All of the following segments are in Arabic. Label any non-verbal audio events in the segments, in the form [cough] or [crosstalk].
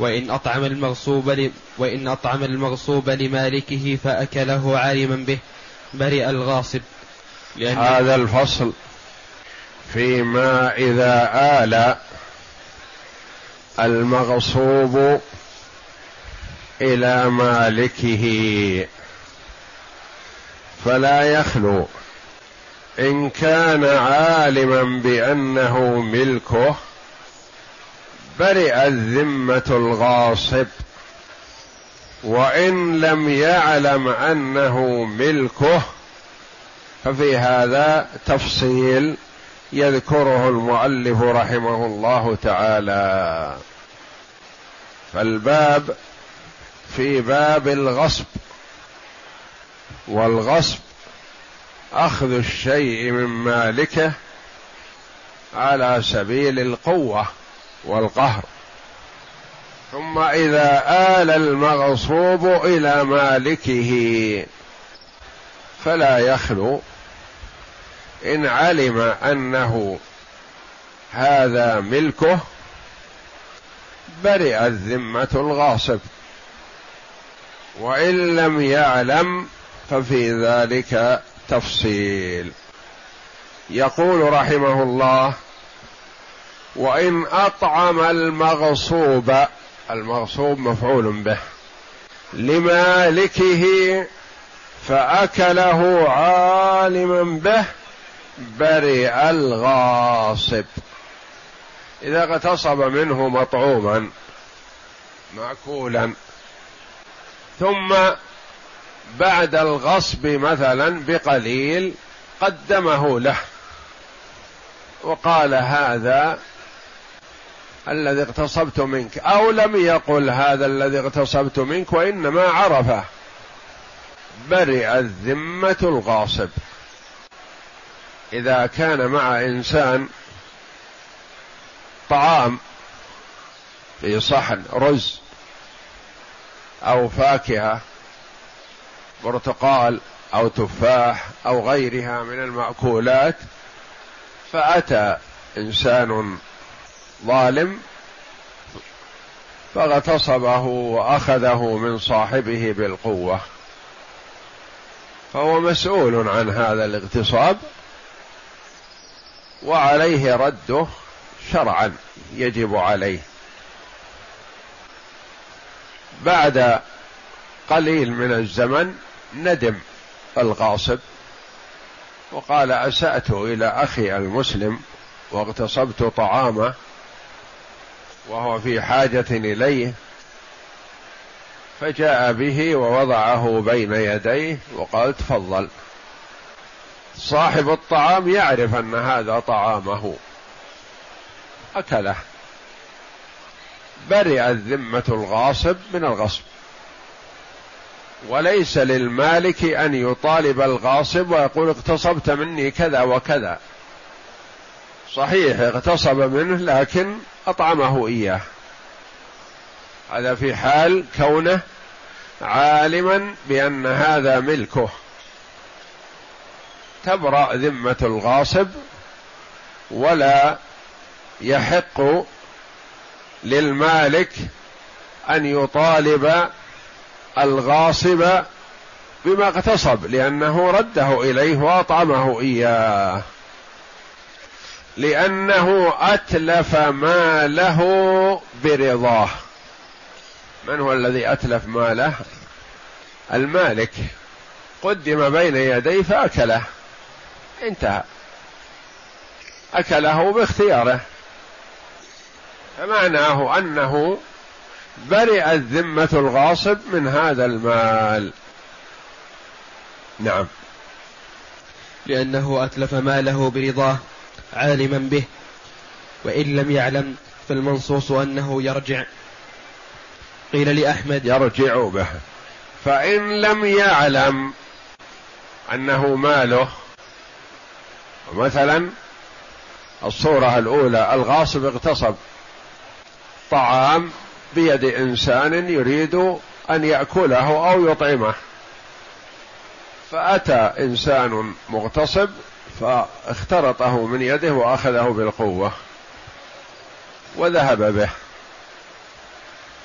وإن أطعم المغصوب. وإن أطعم المغصوب لمالكه فأكله عالما به برئ الغاصب لأن هذا الفصل فيما إذا آل المغصوب إلى مالكه فلا يخلو إن كان عالما بأنه ملكه برئت ذمه الغاصب. وإن لم يعلم أنه ملكه ففي هذا تفصيل يذكره المؤلف رحمه الله تعالى. فالباب في باب الغصب والغصب أخذ الشيء من مالكه على سبيل القوة. والقهر. ثم إذا آل المغصوب إلى مالكه فلا يخلو. إن علم أنه هذا ملكه برئت ذمة الغاصب. وإن لم يعلم ففي ذلك تفصيل. يقول رحمه الله وإن أطعم المغصوب المغصوب مفعول به لمالكه فأكله عالما به برئ الغاصب. إذا اغتصب منه مطعوما مأكولا. ثم بعد الغصب مثلا بقليل قدمه له وقال هذا الذي اغتصبت منك أو لم يقل هذا الذي اغتصبت منك وإنما عرفه. برئت ذمه الغاصب. إذا كان مع إنسان طعام في صحن رز أو فاكهة برتقال أو تفاح أو غيرها من المأكولات فأتى إنسان ظالم فاغتصبه وأخذه من صاحبه بالقوة. فهو مسؤول عن هذا الاغتصاب وعليه رده شرعا يجب عليه. بعد قليل من الزمن ندم الغاصب وقال أسأت إلى أخي المسلم واغتصبت طعامه وهو في حاجة إليه فجاء به ووضعه بين يديه وقال تفضل. صاحب الطعام يعرف أن هذا طعامه. أكله. برئت ذمة الغاصب من الغصب. وليس للمالك أن يطالب الغاصب ويقول اغتصبت مني كذا وكذا. صحيح اغتصب منه لكن أطعمه إياه. هذا في حال كونه عالما بأن هذا ملكه. تبرأ ذمة الغاصب ولا يحق للمالك أن يطالب الغاصب بما اغتصب لأنه رده إليه وأطعمه إياه. لأنه أتلف ماله برضاه. من هو الذي أتلف ماله؟ المالك. قدم بين يديه فأكله. انتهى. أكله باختياره. فمعناه أنه برئت ذمة الغاصب من هذا المال. نعم. لأنه أتلف ماله برضاه. عالما به وإن لم يعلم فالمنصوص أنه يرجع. قيل لأحمد يرجع به. فإن لم يعلم أنه ماله مثلا الصورة الأولى الغاصب اغتصب. طعام بيد إنسان يريد أن يأكله أو يطعمه. فأتى إنسان مغتصب فاخترطه من يده وأخذه بالقوة وذهب به.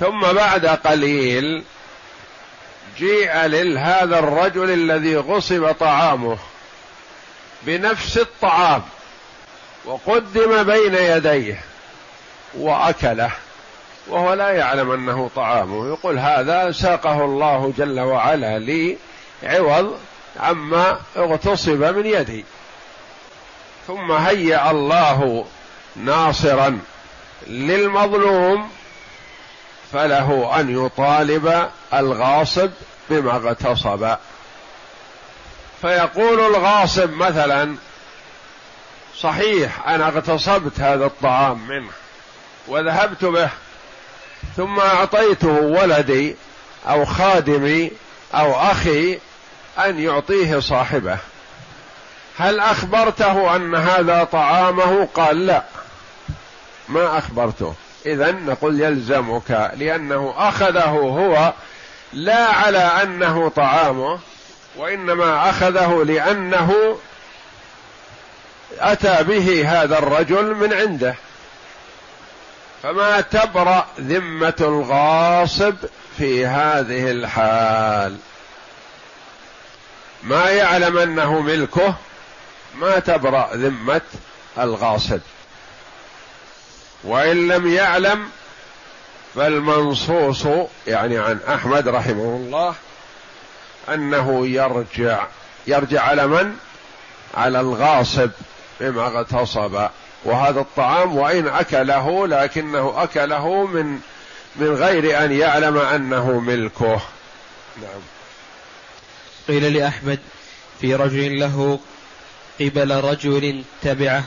ثم بعد قليل جيء لهذا الرجل الذي غصب طعامه بنفس الطعام وقدم بين يديه وأكله وهو لا يعلم أنه طعامه. يقول هذا ساقه الله جل وعلا لي عوض عما اغتصب من يدي. ثم هيأ الله ناصرا للمظلوم فله أن يطالب الغاصب بما اغتصب. فيقول الغاصب مثلا صحيح أنا اغتصبت هذا الطعام منه وذهبت به ثم أعطيته ولدي أو خادمي أو أخي أن يعطيه صاحبه. هل أخبرته أن هذا طعامه؟ قال لا. ما أخبرته. اذا نقول يلزمك لأنه أخذه هو لا على أنه طعامه وإنما أخذه لأنه أتى به هذا الرجل من عنده. فما تبرأ ذمة الغاصب في هذه الحال. ما يعلم أنه ملكه ما تبرأ ذمة الغاصب. وإن لم يعلم فالمنصوص يعني عن أحمد رحمه الله أنه يرجع يرجع على من؟ على الغاصب بما اغتصب. وهذا الطعام وإن أكله لكنه أكله من من غير أن يعلم أنه ملكه. نعم. قيل لأحمد في رجل له قبل رجل تبعه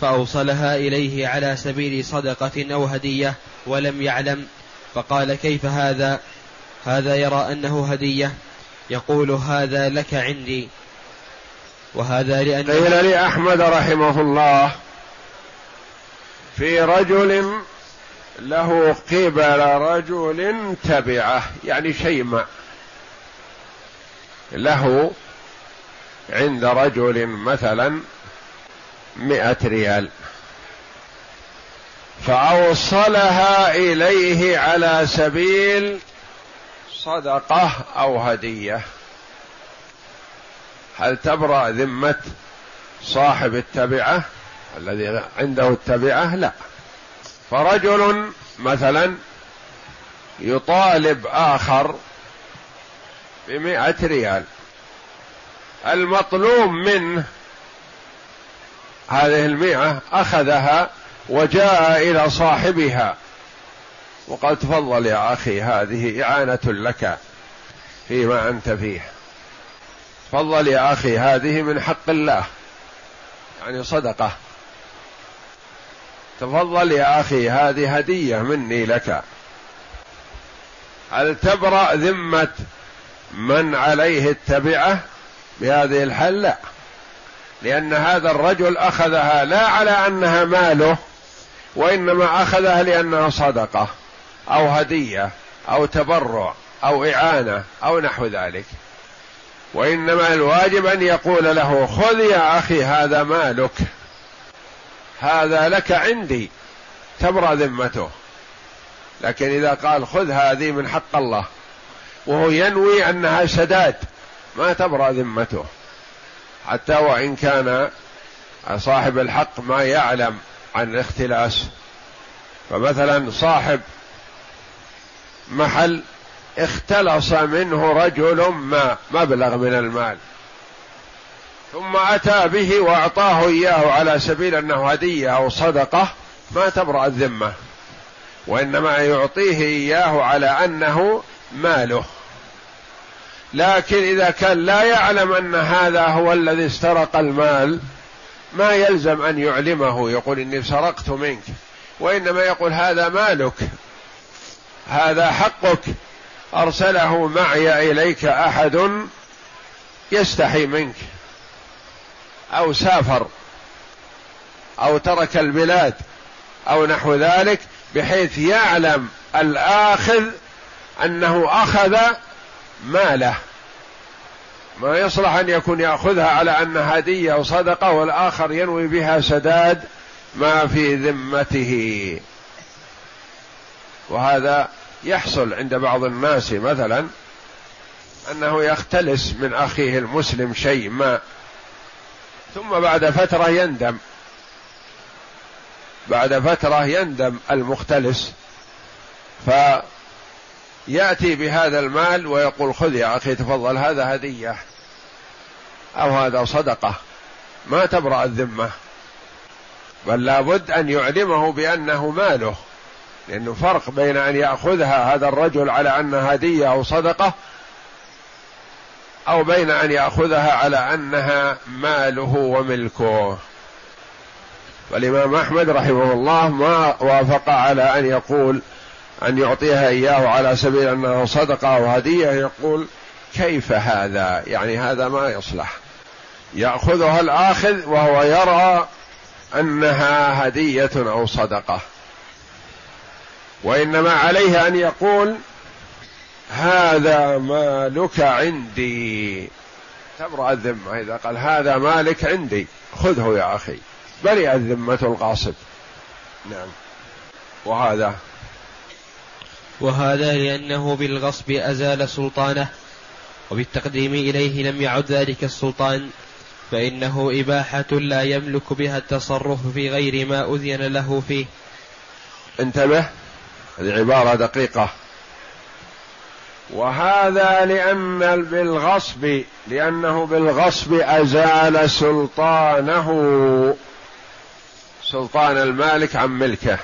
فأوصلها إليه على سبيل صدقة أو هدية ولم يعلم فقال كيف هذا؟ هذا يرى أنه هدية يقول هذا لك عندي. وهذا لأن قيل لأحمد رحمه الله في رجل له قبل رجل تبعه يعني شيمة له عند رجل مثلا مئة ريال. فأوصلها إليه على سبيل صدقة أو هدية. هل تبرأ ذمة صاحب التبعة؟ الذي عنده التبعة؟ لا. فرجل مثلا يطالب آخر بمئة ريال. المطلوب منه هذه المئة أخذها وجاء إلى صاحبها. وقال تفضل يا أخي هذه إعانة لك فيما أنت فيه. تفضل يا أخي هذه من حق الله. يعني صدقة. تفضل يا أخي هذه هدية مني لك. هل تبرأ ذمة من عليه التبعة؟ بهذه الحال لا لأن هذا الرجل أخذها لا على أنها ماله وإنما أخذها لأنها صدقة أو هدية أو تبرع أو إعانة أو نحو ذلك. وإنما الواجب أن يقول له خذ يا أخي هذا مالك هذا لك عندي تبرأ ذمته. لكن إذا قال خذ هذه من حق الله وهو ينوي أنها سداد ما تبرأ ذمته. حتى وإن كان صاحب الحق ما يعلم عن الاختلاس. فمثلا صاحب محل اختلص منه رجل ما مبلغ من المال. ثم أتى به وأعطاه إياه على سبيل أنه هدية أو صدقة ما تبرأ الذمة. وإنما يعطيه إياه على أنه ماله. لكن إذا كان لا يعلم أن هذا هو الذي استرق المال ما يلزم أن يعلمه يقول إني سرقت منك وإنما يقول هذا مالك هذا حقك أرسله معي إليك أحد يستحي منك أو سافر أو ترك البلاد أو نحو ذلك بحيث يعلم الآخذ أنه أخذ ماله ما يصلح أن يكون يأخذها على انها هدية وصدقه والآخر ينوي بها سداد ما في ذمته. وهذا يحصل عند بعض الناس مثلا أنه يختلس من أخيه المسلم شيء ما. ثم بعد فترة يندم. بعد فترة يندم المختلس. فياتي بهذا المال ويقول خذ يا أخي تفضل هذا هدية أو هذا صدقة. ما تبرأ الذمة. بل لابد أن يعلمه بأنه ماله. لأنه فرق بين أن يأخذها هذا الرجل على انها هدية أو صدقة أو بين أن يأخذها على أنها ماله وملكه. والإمام أحمد رحمه الله ما وافق على أن يقول أن يعطيها إياه على سبيل انها صدقة أو هدية يقول كيف هذا؟ يعني هذا ما يصلح. يأخذها الآخذ وهو يرى أنها هدية أو صدقة. وإنما عليه أن يقول هذا مالك عندي. تبرأ الذمة إذا قال هذا مالك عندي. خذه يا أخي. برئ الذمة الغاصب نعم. وهذا وهذا لأنه بالغصب أزال سلطانه وبالتقديم إليه لم يعد ذلك السلطان فإنه إباحة لا يملك بها التصرف في غير ما أذن له فيه. انتبه هذه عبارة دقيقة. وهذا لأن بالغصب لأنه بالغصب أزال سلطانه. سلطان المالك عن ملكه.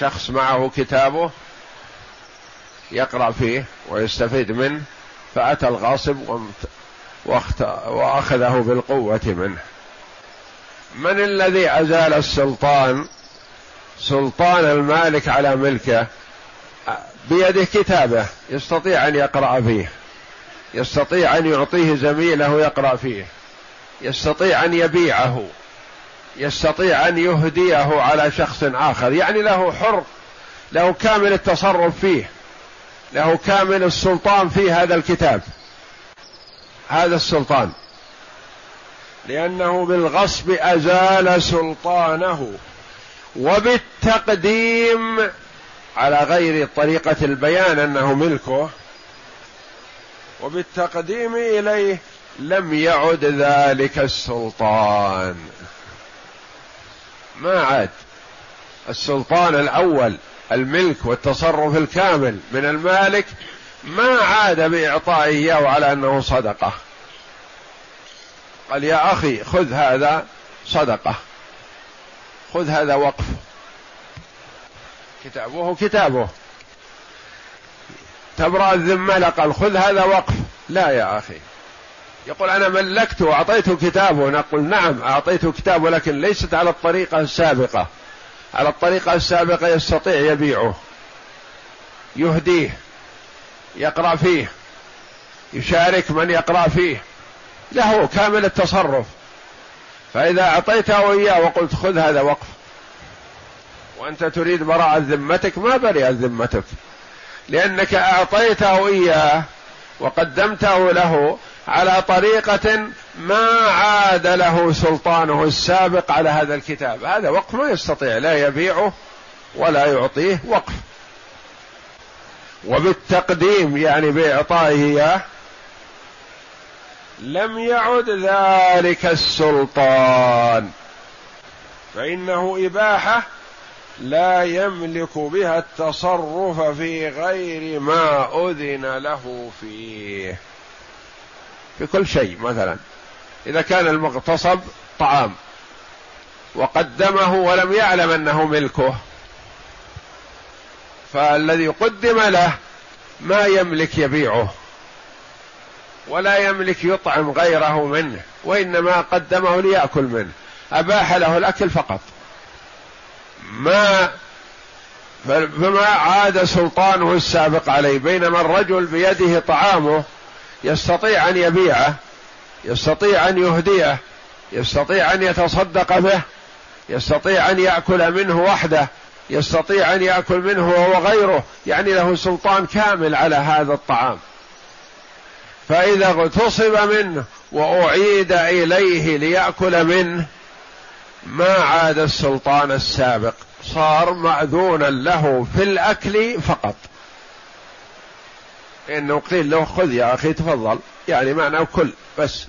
شخص معه كتابه يقرأ فيه ويستفيد منه فأتى الغاصب وأخذه بالقوة منه. من الذي أزال السلطان؟ سلطان المالك على ملكه بيده كتابه يستطيع أن يقرأ فيه يستطيع أن يعطيه زميله يقرا فيه يستطيع أن يبيعه. يستطيع أن يهديه على شخص آخر. يعني له حر له كامل التصرف فيه له كامل السلطان في هذا الكتاب. هذا السلطان. لأنه بالغصب أزال سلطانه وبالتقديم على غير طريقة البيان أنه ملكه وبالتقديم إليه لم يعد ذلك السلطان. ما عاد. السلطان الأول الملك والتصرف الكامل من المالك ما عاد بإعطائه إياه على أنه صدقة. قال يا أخي خذ هذا صدقة. خذ هذا وقف. كتابه كتابه. تبرأ الذمة لقال خذ هذا وقف. لا يا أخي. يقول أنا ملكته وأعطيته كتابه. نقول نعم أعطيته كتابه لكن ليست على الطريقة السابقة. على الطريقة السابقة يستطيع يبيعه يهديه يقرأ فيه يشارك من يقرأ فيه. له كامل التصرف. فإذا أعطيته إياه وقلت خذ هذا وقف. وأنت تريد براءة ذمتك ما برئت ذمتك. لأنك أعطيته إياه وقدمته له على طريقة ما عاد له سلطانه السابق على هذا الكتاب. هذا وقف ما يستطيع لا يبيعه ولا يعطيه وقف. وبالتقديم يعني بإعطائه إياه لم يعد ذلك السلطان. فإنه إباحة لا يملك بها التصرف في غير ما أذن له فيه. في كل شيء مثلا إذا كان المغتصب طعام وقدمه ولم يعلم أنه ملكه فالذي قدم له ما يملك يبيعه ولا يملك يطعم غيره منه وإنما قدمه ليأكل منه أباح له الأكل فقط. ما فما عاد سلطانه السابق عليه بينما الرجل بيده طعامه يستطيع أن يبيعه يستطيع أن يهديه يستطيع أن يتصدق به يستطيع أن يأكل منه وحده يستطيع أن يأكل منه هو غيره يعني له سلطان كامل على هذا الطعام. فإذا اغتصب منه وأعيد إليه ليأكل منه ما عاد السلطان السابق صار مأذونا له في الأكل فقط. إنه قيل له خذ يا أخي تفضل. يعني معناه كل بس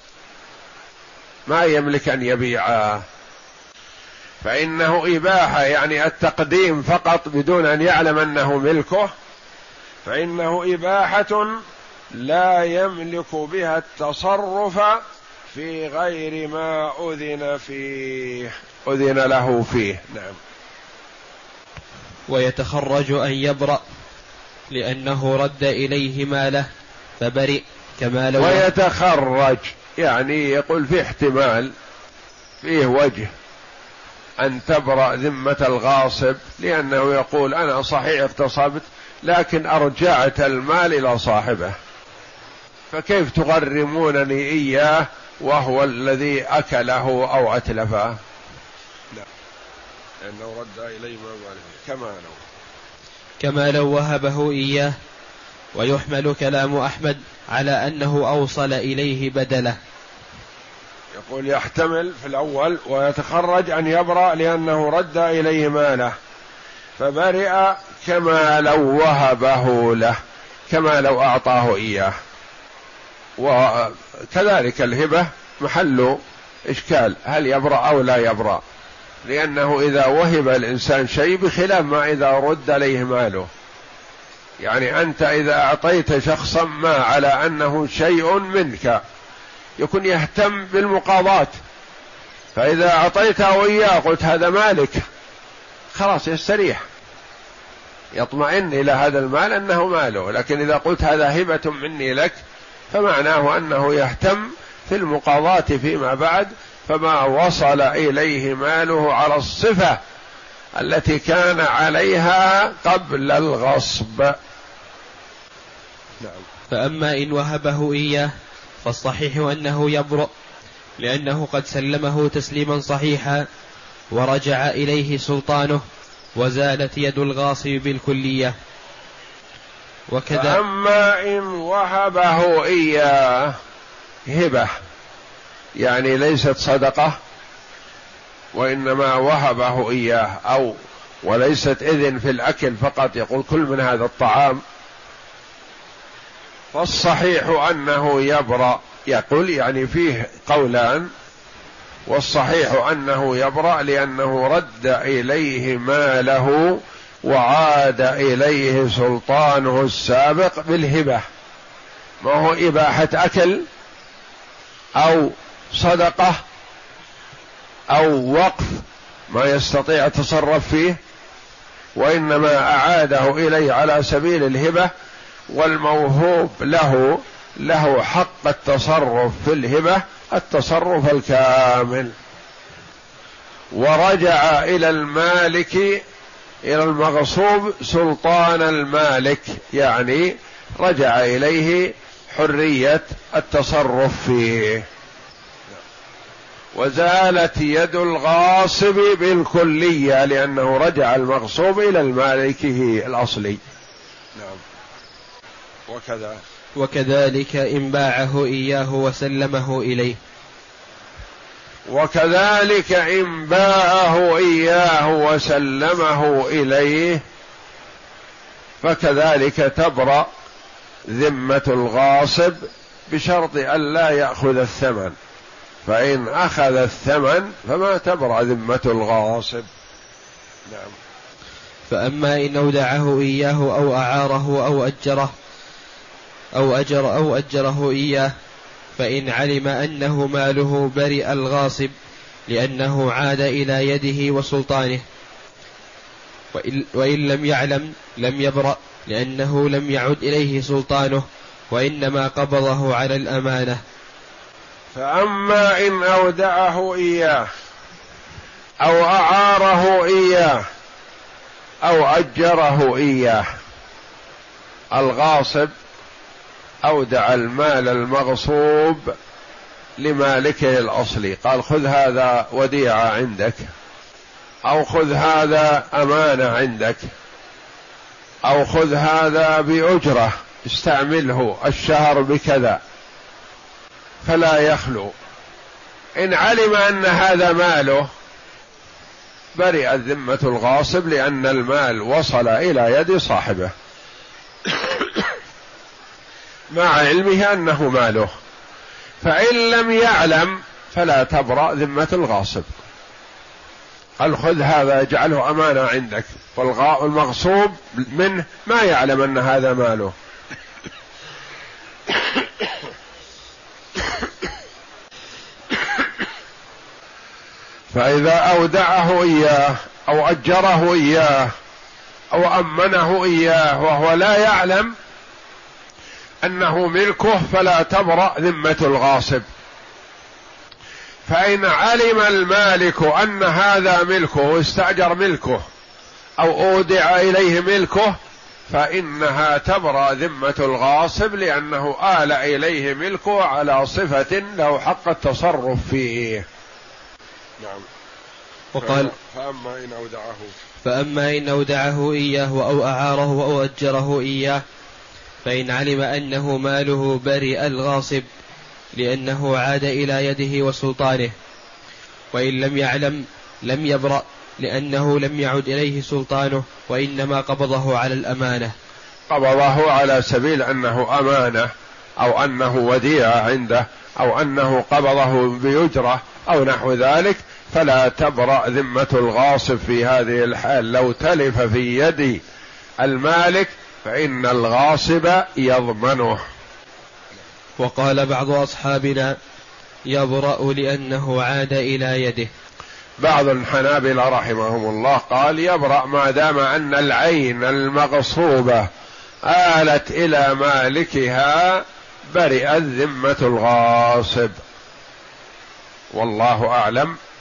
ما يملك أن يبيعه. فإنه إباحة يعني التقديم فقط بدون أن يعلم أنه ملكه. فإنه إباحة لا يملك بها التصرف في غير ما أذن فيه. أذن له فيه نعم. ويتخرج أن يبرأ. لأنه رد إليه ماله فبرئ كما لو ويتخرج يعني يقول في احتمال فيه وجه أن تبرأ ذمة الغاصب لأنه يقول أنا صحيح اغتصبت لكن أرجعت المال إلى صاحبه. فكيف تغرمونني إياه وهو الذي أكله أو أتلفه؟ لا. لأنه رد إليه ماله كما لو كما لو وهبه إياه. ويحمل كلام أحمد على أنه أوصل إليه بدله. يقول يحتمل في الأول ويتخرج أن يبرأ لأنه رد إليه ماله. فبرئ كما لو وهبه له كما لو أعطاه إياه. وكذلك الهبة محل إشكال هل يبرأ أو لا يبرأ. لأنه إذا وهب الإنسان شيء بخلاف ما إذا رد عليه ماله. يعني أنت إذا أعطيت شخصا ما على أنه شيء منك يكون يهتم بالمقاضاة. فإذا أعطيته إياه قلت هذا مالك خلاص يستريح. يطمئن إلى هذا المال أنه ماله لكن إذا قلت هذا هبة مني لك فمعناه أنه يهتم في المقاضاة فيما بعد فما وصل إليه ماله على الصفة التي كان عليها قبل الغصب. نعم. فأما إن وهبه إياه فالصحيح أنه يبرأ لأنه قد سلمه تسليما صحيحا ورجع إليه سلطانه وزالت يد الغاصب بالكلية. وكذا أما إن وهبه إياه هبة. يعني ليست صدقة وإنما وهبه إياه أو وليست إذن في الأكل فقط يقول كل من هذا الطعام. فالصحيح أنه يبرأ يقول يعني فيه قولان والصحيح أنه يبرأ لأنه رد إليه ماله وعاد إليه سلطانه السابق بالهبة. ما هو إباحة أكل أو صدقة أو وقف ما يستطيع التصرف فيه وإنما أعاده إليه على سبيل الهبة والموهوب له له حق التصرف في الهبة التصرف الكامل. ورجع إلى المالك إلى المغصوب سلطان المالك يعني رجع إليه حرية التصرف فيه. وزالت يد الغاصب بالكلية لأنه رجع المغصوب إلى المالكه الأصلي. نعم. وكذا. وكذلك إن باعه إياه وسلمه إليه. وكذلك إن باعه إياه وسلمه إليه فكذلك تبرأ ذمة الغاصب بشرط أن لا يأخذ الثمن. فإن أخذ الثمن فما تبرأ ذمة الغاصب. نعم. فأما إن أودعه إياه أو أعاره أو أجره أو أجر أو أجره إياه فإن علم أنه ماله برئ الغاصب لأنه عاد إلى يده وسلطانه. وإن, لم يعلم لم يبرأ لأنه لم يعد إليه سلطانه وإنما قبضه على الأمانة. فأما إن أودعه إياه أو أعاره إياه أو أجره إياه الغاصب أودع المال المغصوب لمالكه الاصلي قال خذ هذا وديعه عندك أو خذ هذا امانه عندك أو خذ هذا بأجرة استعمله الشهر بكذا. فلا يخلو. إن علم أن هذا ماله برئت ذمة الغاصب لأن المال وصل إلى يد صاحبه. [coughs] مع علمه أنه ماله. فإن لم يعلم فلا تبرأ ذمة الغاصب. قال خذ هذا اجعله أمانة عندك. والمغصوب منه ما يعلم أن هذا ماله. [coughs] فإذا أودعه إياه أو أجره إياه أو أمنه إياه وهو لا يعلم أنه ملكه فلا تبرأ ذمة الغاصب. فإن علم المالك أن هذا ملكه واستأجر ملكه أو أودع إليه ملكه فإنها تبرأ ذمة الغاصب لأنه آل إليه ملكه على صفة له حق التصرف فيه. نعم. وقال فأما إن أودعه. فأما إن أودعه إياه أو أعاره أو أجره إياه فإن علم أنه ماله برئ الغاصب لأنه عاد إلى يده وسلطانه. وإن لم يعلم لم يبرأ لأنه لم يعد إليه سلطانه وإنما قبضه على الأمانة. قبضه على سبيل أنه أمانة أو أنه وديعة عنده أو أنه قبضه بيجرة أو نحو ذلك. فلا تبرأ ذمة الغاصب في هذه الحال. لو تلف في يد المالك فإن الغاصب يضمنه. وقال بعض أصحابنا يبرأ لأنه عاد إلى يده. بعض الحنابلة رحمهم الله قال يبرأ ما دام أن العين المغصوبة آلت إلى مالكها برئت ذمة الغاصب. والله أعلم